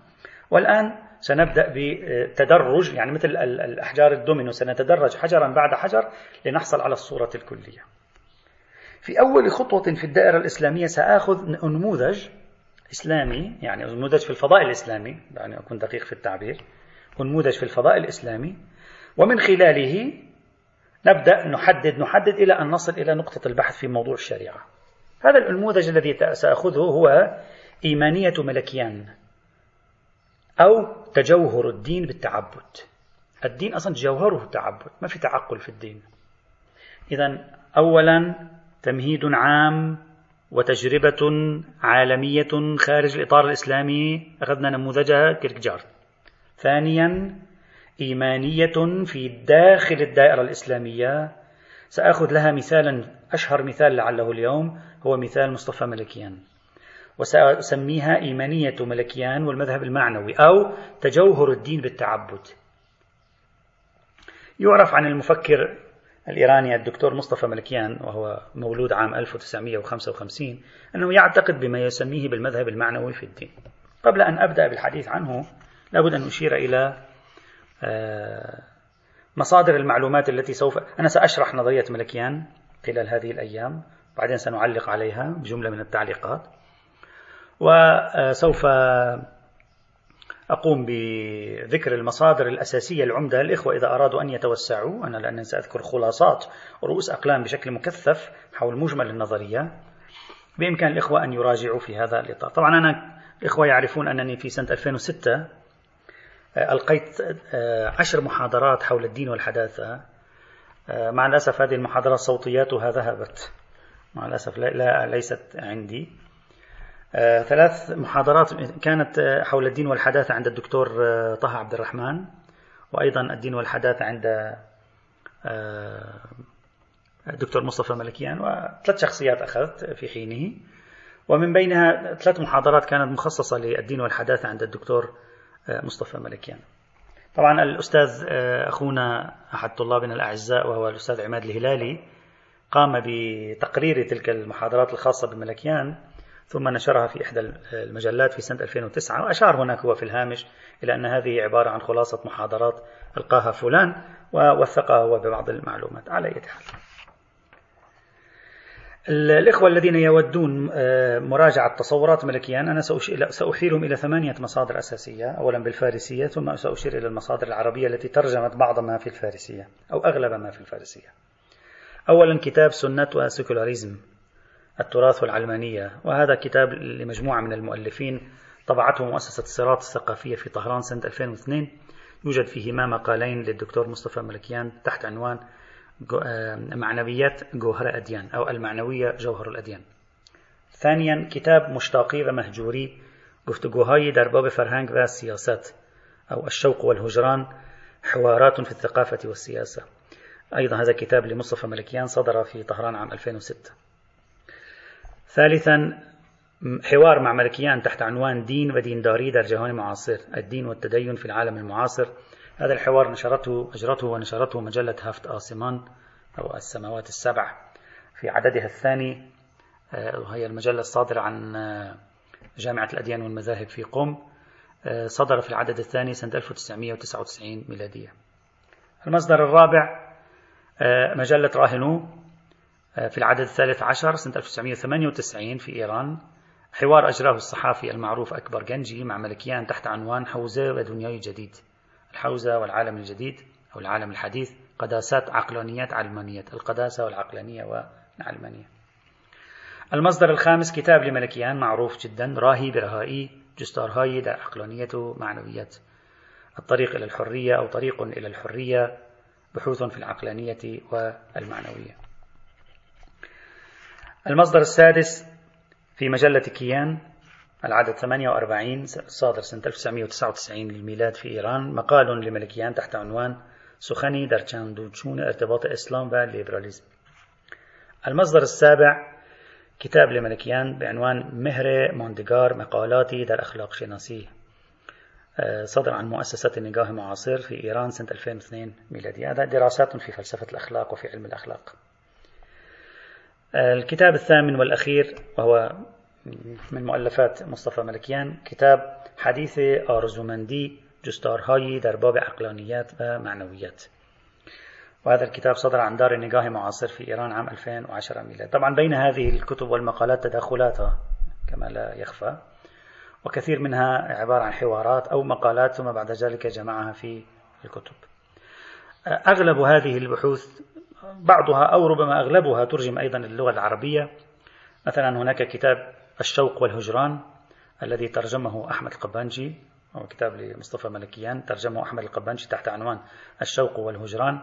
والآن سنبدأ بتدرج يعني مثل الأحجار الدومينو سنتدرج حجرا بعد حجر لنحصل على الصورة الكلية. في أول خطوة في الدائرة الإسلامية سآخذ نموذج إسلامي يعني نموذج في الفضاء الإسلامي يعني أكون دقيق في التعبير نموذج في الفضاء الإسلامي. ومن خلاله نبدأ نحدد نحدد إلى أن نصل إلى نقطة البحث في موضوع الشريعة. هذا النموذج الذي سأخذه هو إيمانية ملكيان أو تجوهر الدين بالتعبد. الدين أصلا جوهره التعبد ما في تعقل في الدين. إذا أولا تمهيد عام وتجربة عالمية خارج الإطار الإسلامي أخذنا نموذجها كيركجارد ثانيا إيمانية في داخل الدائرة الإسلامية. سأخذ لها مثالا أشهر مثال لعله اليوم هو مثال مصطفى ملكيان. وسأسميها إيمانية ملكيان والمذهب المعنوي أو تجوهر الدين بالتعبد. يعرف عن المفكر الإيراني الدكتور مصطفى ملكيان وهو مولود عام 1955 أنه يعتقد بما يسميه بالمذهب المعنوي في الدين. قبل أن أبدأ بالحديث عنه لابد أن أشير إلى آه، مصادر المعلومات التي سوف أنا سأشرح نظرية ملكيان خلال هذه الأيام بعدين سنعلق عليها بجملة من التعليقات. وسوف أقوم بذكر المصادر الأساسية العمدة للإخوة إذا أرادوا أن يتوسعوا. أنا لأنني سأذكر خلاصات رؤوس أقلام بشكل مكثف حول مجمل النظرية. بإمكان الإخوة أن يراجعوا في هذا الإطار. طبعا أنا الإخوة يعرفون أنني في سنة 2006 آه، ألقيت آه، عشر محاضرات حول الدين والحداثة. آه، مع الأسف هذه المحاضرات صوتياتها ذهبت. مع الأسف لا ليست عندي. ثلاث محاضرات كانت آه، حول الدين والحداثة عند الدكتور آه، طه عبد الرحمن وأيضا الدين والحداثة عند الدكتور مصطفى ملكيان وثلاث شخصيات أخذت في حينه. ومن بينها ثلاث محاضرات كانت مخصصة للدين والحداثة عند الدكتور مصطفى ملكيان. طبعا الأستاذ أخونا أحد طلابنا الأعزاء وهو الأستاذ عماد الهلالي قام بتقرير تلك المحاضرات الخاصة بملكيان. ثم نشرها في إحدى المجلات في سنة 2009 وأشار هناك هو في الهامش إلى أن هذه عبارة عن خلاصة محاضرات ألقاها فلان ووثقها هو ببعض المعلومات. على حال. الإخوة الذين يودون آه، مراجعة تصورات ملكيان أنا سأحيلهم إلى ثمانية مصادر أساسية أولا بالفارسية ثم سأشير إلى المصادر العربية التي ترجمت بعض ما في الفارسية أو أغلب ما في الفارسية. أولا كتاب سنة وسيكولاريزم. التراث والعلمانية وهذا كتاب لمجموعة من المؤلفين طبعته مؤسسة الصراط الثقافية في طهران سنة 2002 يوجد فيهما مقالين للدكتور مصطفى ملكيان تحت عنوان آه، معنويات جوهر أديان أو المعنوية جوهر الأديان. ثانيا كتاب مشتاقي ومهجوري گفتگوهای در باب فرهنگ و سياسات أو الشوق والهجران حوارات في الثقافة والسياسة أيضا هذا كتاب لمصطفى ملكيان صدر في طهران عام 2006 ثالثا حوار مع ملكيان تحت عنوان دين ودينداري در جهان معاصر الدين والتدين في العالم المعاصر. هذا الحوار نشرته أجرته ونشرته مجلة هافت آسمان أو السماوات السبع. في عددها الثاني آه، وهي المجلة الصادرة عن آه، جامعة الأديان والمذاهب في قم. آه، صدر في العدد الثاني سنة 1999 ميلادية. المصدر الرابع مجلة راهنو. في العدد الثالث عشر سنة 1998 في إيران. حوار أجراه الصحافي المعروف أكبر جنجي مع ملكيان تحت عنوان حوزة ودنياي جديد الحوزة والعالم الجديد أو العالم الحديث قداسات عقلانيات علمانيات القداسة والعقلانية والعلمانية. المصدر الخامس كتاب لملكيان معروف جدا راهي برهائي جستار هاي در عقلانية معنويات. الطريق إلى الحرية أو طريق إلى الحرية بحوث في العقلانية والمعنوية. المصدر السادس في مجلة كيان العدد 48 صادر سنة 1999 للميلاد في إيران. مقال لملكيان تحت عنوان سخني در دوتشون ارتباط الإسلام والليبراليزم المصدر السابع كتاب لملكيان بعنوان مهر مونديغار مقالاتي در أخلاق شناسي آه، صدر عن مؤسسة النقاه معاصر في إيران سنة 2002 ميلادي هذا دراسات في فلسفة الأخلاق وفي علم الأخلاق. الكتاب الثامن والأخير وهو من مؤلفات مصطفى ملكيان كتاب حديث آرزومندي جستارهایی در باب عقلانيات ومعنويات وهذا الكتاب صدر عن دار النقاه معاصر في إيران عام 2010 ميلاد طبعا بين هذه الكتب والمقالات تداخلات كما لا يخفى وكثير منها عبارة عن حوارات أو مقالات ثم بعد ذلك جمعها في الكتب. أغلب هذه البحوث بعضها أو ربما أغلبها ترجم أيضا للغة العربية. مثلا هناك كتاب الشوق والهجران الذي ترجمه أحمد القبانجي هو كتاب لمصطفى ملكيان ترجمه أحمد القبانجي تحت عنوان الشوق والهجران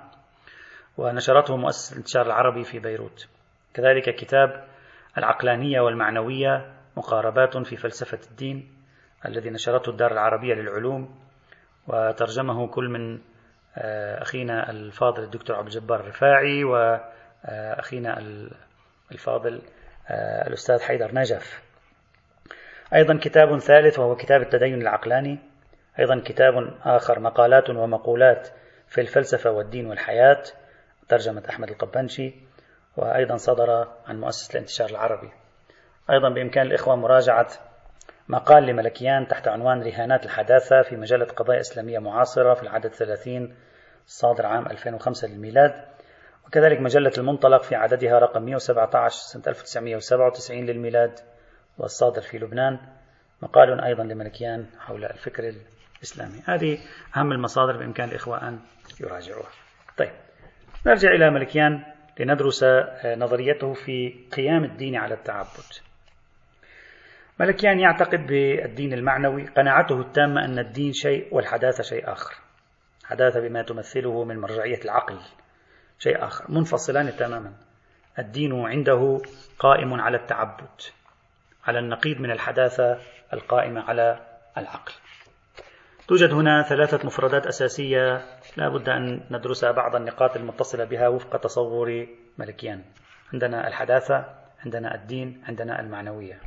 ونشرته مؤسسة الانتشار العربي في بيروت. كذلك كتاب العقلانية والمعنوية مقاربات في فلسفة الدين الذي نشرته الدار العربية للعلوم وترجمه كل من أخينا الفاضل الدكتور عبد الجبار الرفاعي وأخينا الفاضل آه، الأستاذ حيدر نجف. أيضا كتاب ثالث وهو كتاب التدين العقلاني. أيضا كتاب آخر مقالات ومقولات في الفلسفة والدين والحياة ترجمة أحمد القبنشي. وأيضا صدر عن مؤسسة الانتشار العربي. أيضا بإمكان الإخوة مراجعة مقال لملكيان تحت عنوان رهانات الحداثة في مجلة قضايا إسلامية معاصرة في العدد 30 صادر عام 2005 للميلاد. وكذلك مجلة المنطلق في عددها رقم 117 سنة 1997 للميلاد والصادر في لبنان. مقال أيضا لملكيان حول الفكر الإسلامي. هذه أهم المصادر بإمكان الإخوة أن يراجعوها. طيب نرجع إلى ملكيان لندرس آه، نظريته في قيام الدين على التعبد. ملكيان يعتقد بالدين المعنوي قناعته التامة أن الدين شيء والحداثة شيء آخر. حداثة بما تمثله من مرجعية العقل شيء آخر. منفصلان تماما. الدين عنده قائم على التعبد على النقيض من الحداثة القائمة على العقل. توجد هنا ثلاثة مفردات أساسية لا بد أن ندرسها بعض النقاط المتصلة بها وفق تصور ملكيان. عندنا الحداثة عندنا الدين عندنا المعنوية.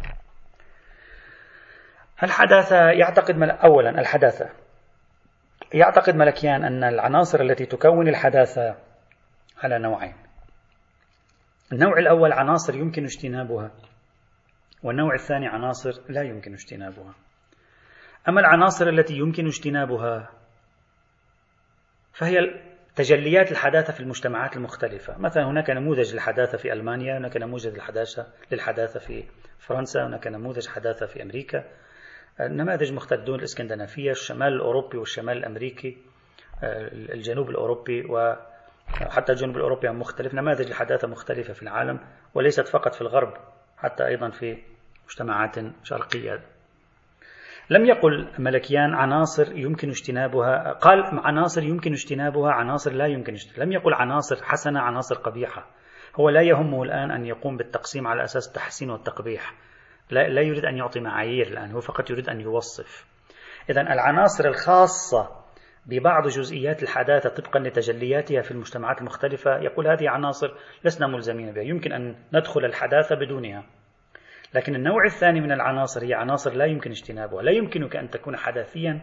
الحداثة يعتقد أولا الحداثة. يعتقد ملكيان أن العناصر التي تكون الحداثة على نوعين. النوع الأول عناصر يمكن اجتنابها والنوع الثاني عناصر لا يمكن اجتنابها. أما العناصر التي يمكن اجتنابها فهي تجليات الحداثة في المجتمعات المختلفة. مثلا هناك نموذج للحداثة في ألمانيا هناك نموذج للحداثة في فرنسا هناك نموذج حداثة في أمريكا. نماذج الدول الإسكندنافية الشمال الأوروبي والشمال الأمريكي الجنوب الأوروبي وحتى الجنوب الأوروبي مختلف نماذج الحداثة مختلفة في العالم وليست فقط في الغرب حتى أيضا في مجتمعات شرقية. لم يقل ملكيان عناصر يمكن اجتنابها قال عناصر يمكن اجتنابها عناصر لا يمكن اجتنابها لم يقل عناصر حسنة عناصر قبيحة. هو لا يهمه الآن أن يقوم بالتقسيم على أساس التحسين والتقبيح. لا, لا يريد أن يعطي معايير الآن هو فقط يريد أن يوصف. إذا العناصر الخاصة ببعض جزئيات الحداثة طبقا لتجلياتها في المجتمعات المختلفة يقول هذه عناصر لسنا ملزمين بها. يمكن أن ندخل الحداثة بدونها. لكن النوع الثاني من العناصر هي عناصر لا يمكن اجتنابها. لا يمكنك أن تكون حداثيا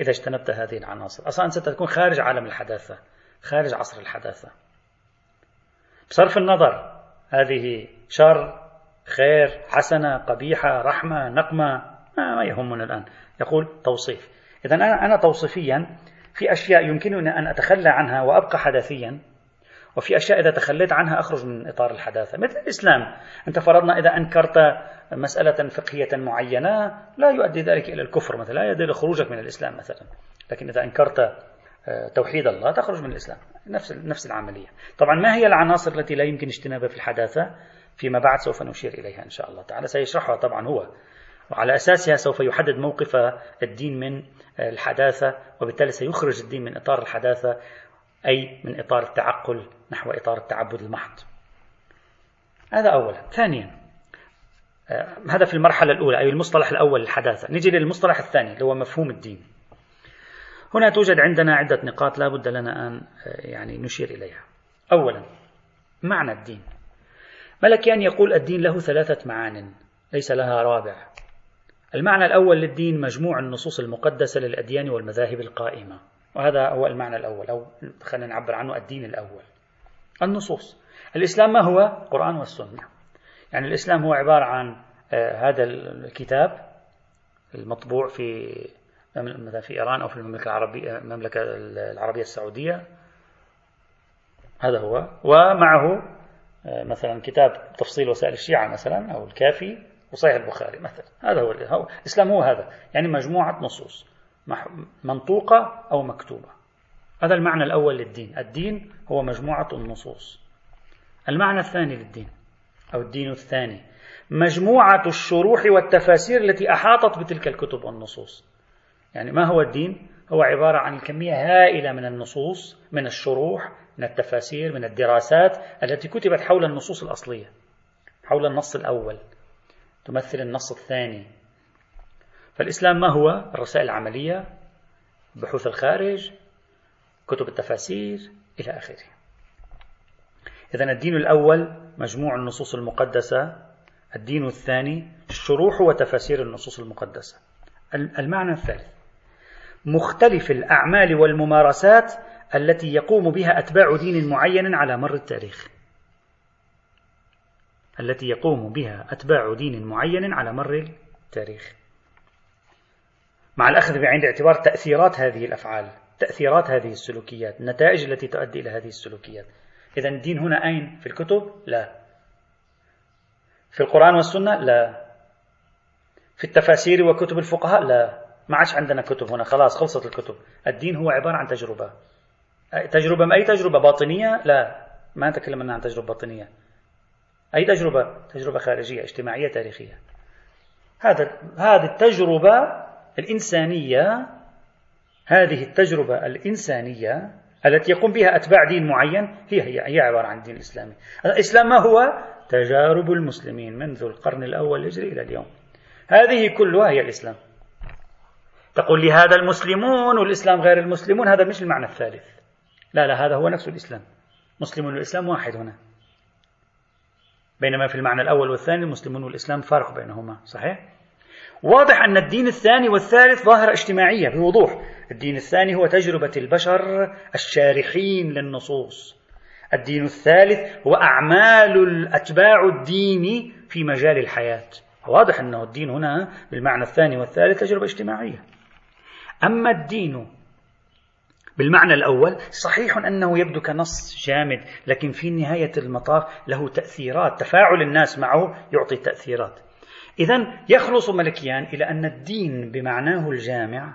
إذا اجتنبت هذه العناصر. أصلا ستكون خارج عالم الحداثة خارج عصر الحداثة. بصرف النظر هذه شر خير حسنة قبيحة رحمة نقمة ما يهمنا الآن. يقول توصيف. إذا أنا توصيفيا في أشياء يمكنني أن أتخلى عنها وأبقى حداثيا وفي أشياء إذا تخليت عنها أخرج من إطار الحداثة. مثل الإسلام. أنت فرضنا إذا أنكرت مسألة فقهية معينة لا يؤدي ذلك إلى الكفر مثلا لا يؤدي إلى خروجك من الإسلام مثلا. لكن إذا أنكرت آه، توحيد الله تخرج من الإسلام. نفس نفس العملية. طبعا ما هي العناصر التي لا يمكن اجتنابها في الحداثة؟ فيما بعد سوف نشير إليها إن شاء الله تعالى. سيشرحها طبعا هو. وعلى أساسها سوف يحدد موقف الدين من الحداثة وبالتالي سيخرج الدين من إطار الحداثة أي من إطار التعقل نحو إطار التعبد المحض. هذا أولا. ثانيا آه، هذا في المرحلة الأولى أي المصطلح الأول للحداثة. نجي للمصطلح الثاني اللي هو مفهوم الدين. هنا توجد عندنا عدة نقاط لا بد لنا أن آه، يعني نشير إليها. أولا معنى الدين. ملكيان يقول الدين له ثلاثة معان ليس لها رابع. المعنى الأول للدين مجموع النصوص المقدسة للأديان والمذاهب القائمة. وهذا هو المعنى الأول أو خلينا نعبر عنه الدين الأول. النصوص. الإسلام ما هو؟ القرآن والسنة. يعني الإسلام هو عبارة عن آه، هذا الكتاب المطبوع في مثلا في إيران أو في المملكة العربية المملكة العربية السعودية. هذا هو. ومعه مثلا كتاب تفصيل وسائل الشيعة مثلا أو الكافي وصحيح البخاري مثلا. هذا هو الإسلام هو هذا يعني مجموعة نصوص منطوقة أو مكتوبة. هذا المعنى الأول للدين. الدين هو مجموعة النصوص. المعنى الثاني للدين أو الدين الثاني مجموعة الشروح والتفاسير التي أحاطت بتلك الكتب والنصوص. يعني ما هو الدين؟ هو عبارة عن كمية هائلة من النصوص من الشروح من التفاسير من الدراسات التي كتبت حول النصوص الأصلية حول النص الأول تمثل النص الثاني. فالإسلام ما هو؟ الرسائل العملية بحوث الخارج كتب التفاسير إلى آخره. إذا الدين الأول مجموع النصوص المقدسة الدين الثاني الشروح وتفاسير النصوص المقدسة. المعنى الثالث. مختلف الأعمال والممارسات التي يقوم بها أتباع دين معين على مر التاريخ التي يقوم بها أتباع دين معين على مر التاريخ مع الأخذ بعين الاعتبار تأثيرات هذه الأفعال تأثيرات هذه السلوكيات النتائج التي تؤدي إلى هذه السلوكيات إذا الدين هنا أين؟ في الكتب؟ لا في القرآن والسنة؟ لا في التفاسير وكتب الفقهاء؟ لا ما عادش عندنا كتب هنا. خلاص خلصت الكتب. الدين هو عبارة عن تجربة. تجربة أي تجربة باطنية؟ لا. ما نتكلم عن تجربة باطنية. أي تجربة؟ تجربة خارجية اجتماعية تاريخية. هذا هذه التجربة الإنسانية هذه التجربة الإنسانية التي يقوم بها أتباع دين معين هي هي هي عبارة عن الدين الإسلامي الإسلام ما هو؟ تجارب المسلمين منذ القرن الأول الهجري إلى اليوم. هذه كلها هي الإسلام. تقول لي هذا المسلمون والإسلام غير المسلمون هذا مش المعنى الثالث. لا لا هذا هو نفس الإسلام. مسلم والإسلام واحد هنا. بينما في المعنى الأول والثاني المسلمون والإسلام فرق بينهما صحيح؟ واضح أن الدين الثاني والثالث ظاهرة اجتماعية بوضوح. الدين الثاني هو تجربة البشر الشارحين للنصوص. الدين الثالث هو أعمال أتباع الدين في مجال الحياة. واضح أنه الدين هنا بالمعنى الثاني والثالث تجربة اجتماعية. أما الدين بالمعنى الأول صحيح أنه يبدو كنص جامد لكن في نهاية المطاف له تأثيرات تفاعل الناس معه يعطي تأثيرات. إذا يخلص ملكيان إلى أن الدين بمعناه الجامع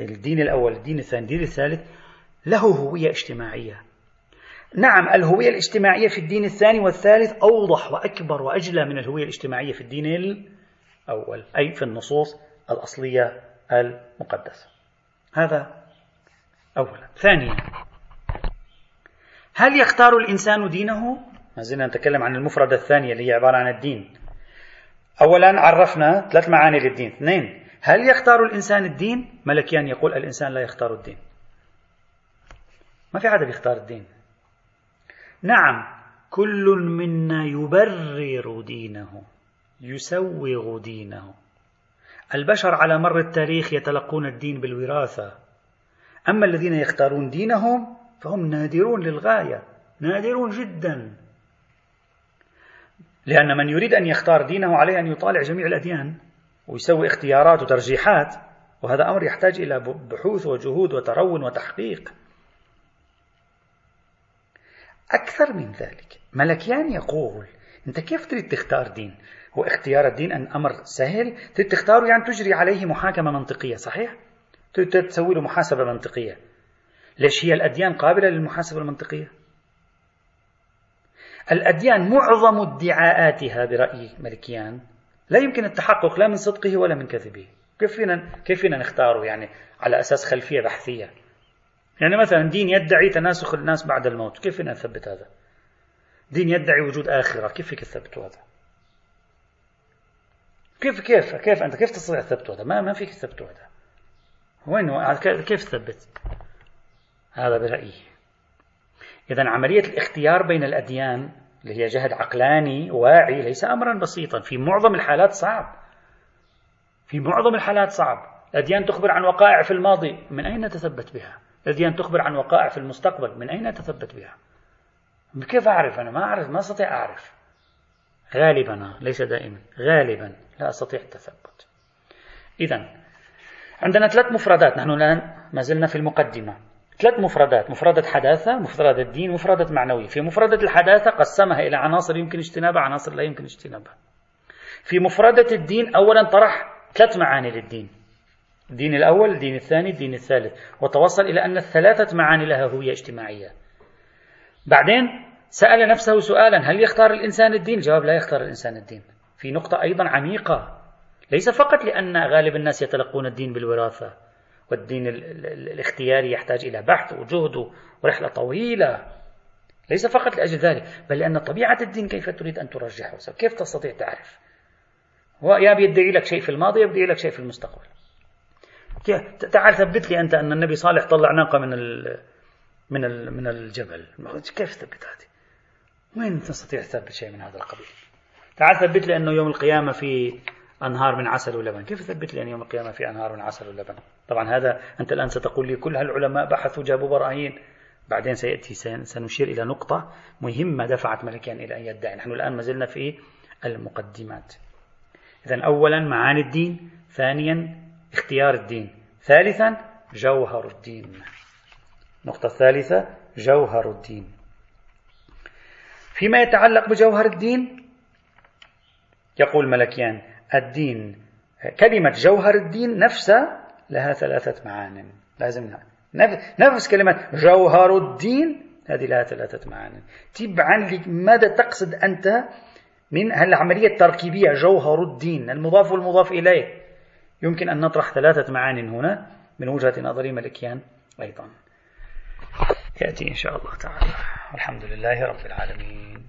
الدين الأول الدين الثاني الدين الثالث له هوية اجتماعية. نعم الهوية الاجتماعية في الدين الثاني والثالث أوضح وأكبر وأجلى من الهوية الاجتماعية في الدين الأول أي في النصوص الأصلية المقدسة. هذا أولا. ثانيا هل يختار الإنسان دينه؟ ما زلنا نتكلم عن المفردة الثانية اللي هي عبارة عن الدين. أولا عرفنا ثلاث معاني للدين. اثنين هل يختار الإنسان الدين؟ ملكيان يقول الإنسان لا يختار الدين. ما في حدا بيختار الدين. نعم كل منا يبرر دينه يسوغ دينه. البشر على مر التاريخ يتلقون الدين بالوراثة. أما الذين يختارون دينهم فهم نادرون للغاية نادرون جدا. لأن من يريد أن يختار دينه عليه أن يطالع جميع الأديان ويسوي اختيارات وترجيحات وهذا أمر يحتاج إلى بحوث وجهود وترون وتحقيق. أكثر من ذلك ملكيان يقول أنت كيف تريد تختار دين؟ هو اختيار الدين أن أمر سهل تختاره يعني تجري عليه محاكمة منطقية صحيح؟ تسوي له محاسبة منطقية. ليش هي الأديان قابلة للمحاسبة المنطقية؟ الأديان معظم ادعاءاتها برأي ملكيان. لا يمكن التحقق لا من صدقه ولا من كذبه. كيف فينا كيف فينا نختاره يعني على أساس خلفية بحثية؟ يعني مثلا دين يدعي تناسخ الناس بعد الموت. كيف فينا نثبت هذا؟ دين يدعي وجود آخرة. كيف فيك تثبتوا هذا؟ كيف كيف كيف أنت؟ كيف تستطيع تثبت هذا؟ ما ما فيك تثبت هذا. وين كيف تثبت هذا برأيي. إذا عملية الاختيار بين الأديان اللي هي جهد عقلاني واعي ليس أمرا بسيطا. في معظم الحالات صعب. في معظم الحالات صعب. الأديان تخبر عن وقائع في الماضي. من أين نتثبت بها؟ الأديان تخبر عن وقائع في المستقبل. من أين نتثبت بها؟ كيف أعرف أنا؟ ما أعرف ما أستطيع أعرف. غالبا ليس دائما غالبا لا أستطيع التثبت. إذا عندنا ثلاث مفردات نحن الآن ما زلنا في المقدمة. ثلاث مفردات مفردة حداثة مفردة دين مفردة معنوية. في مفردة الحداثة قسمها إلى عناصر يمكن اجتنابها عناصر لا يمكن اجتنابها. في مفردة الدين أولا طرح ثلاث معاني للدين. الدين الأول الدين الثاني الدين الثالث. وتوصل إلى أن الثلاثة معاني لها هوية اجتماعية. بعدين سأل نفسه سؤالا هل يختار الإنسان الدين؟ الجواب لا يختار الإنسان الدين. في نقطة أيضا عميقة. ليس فقط لأن غالب الناس يتلقون الدين بالوراثة والدين الاختياري يحتاج إلى بحث وجهد ورحلة طويلة. ليس فقط لأجل ذلك بل لأن طبيعة الدين كيف تريد أن ترجحه؟ كيف تستطيع تعرف؟ هو يا بيدعي لك شيء في الماضي يا بيدعي لك شيء في المستقبل. تعال ثبت لي أنت أن النبي صالح طلع ناقة من من من الجبل. كيف تثبت هذه؟ وين تستطيع تثبت شيء من هذا القبيل؟ تعال ثبت لي أنه يوم القيامة في أنهار من عسل ولبن. كيف تثبت لي أن يوم القيامة في أنهار من عسل ولبن؟ طبعا هذا أنت الآن ستقول لي كل هالعلماء بحثوا جابوا براهين بعدين سيأتي سنشير إلى نقطة مهمة دفعت ملكيان إلى أن يدعي. نحن الآن ما زلنا في المقدمات. إذا أولا معاني الدين ثانيا اختيار الدين ثالثا جوهر الدين. النقطة الثالثة جوهر الدين. فيما يتعلق بجوهر الدين؟ يقول ملكيان الدين كلمة جوهر الدين نفسها لها ثلاثة معان. لازم نفس كلمة جوهر الدين هذه لها ثلاثة معان. تبعا لماذا تقصد أنت من العملية التركيبية جوهر الدين؟ المضاف والمضاف إليه. يمكن أن نطرح ثلاثة معان هنا من وجهة نظر ملكيان أيضا. يأتي إن شاء الله تعالى. والحمد لله رب العالمين.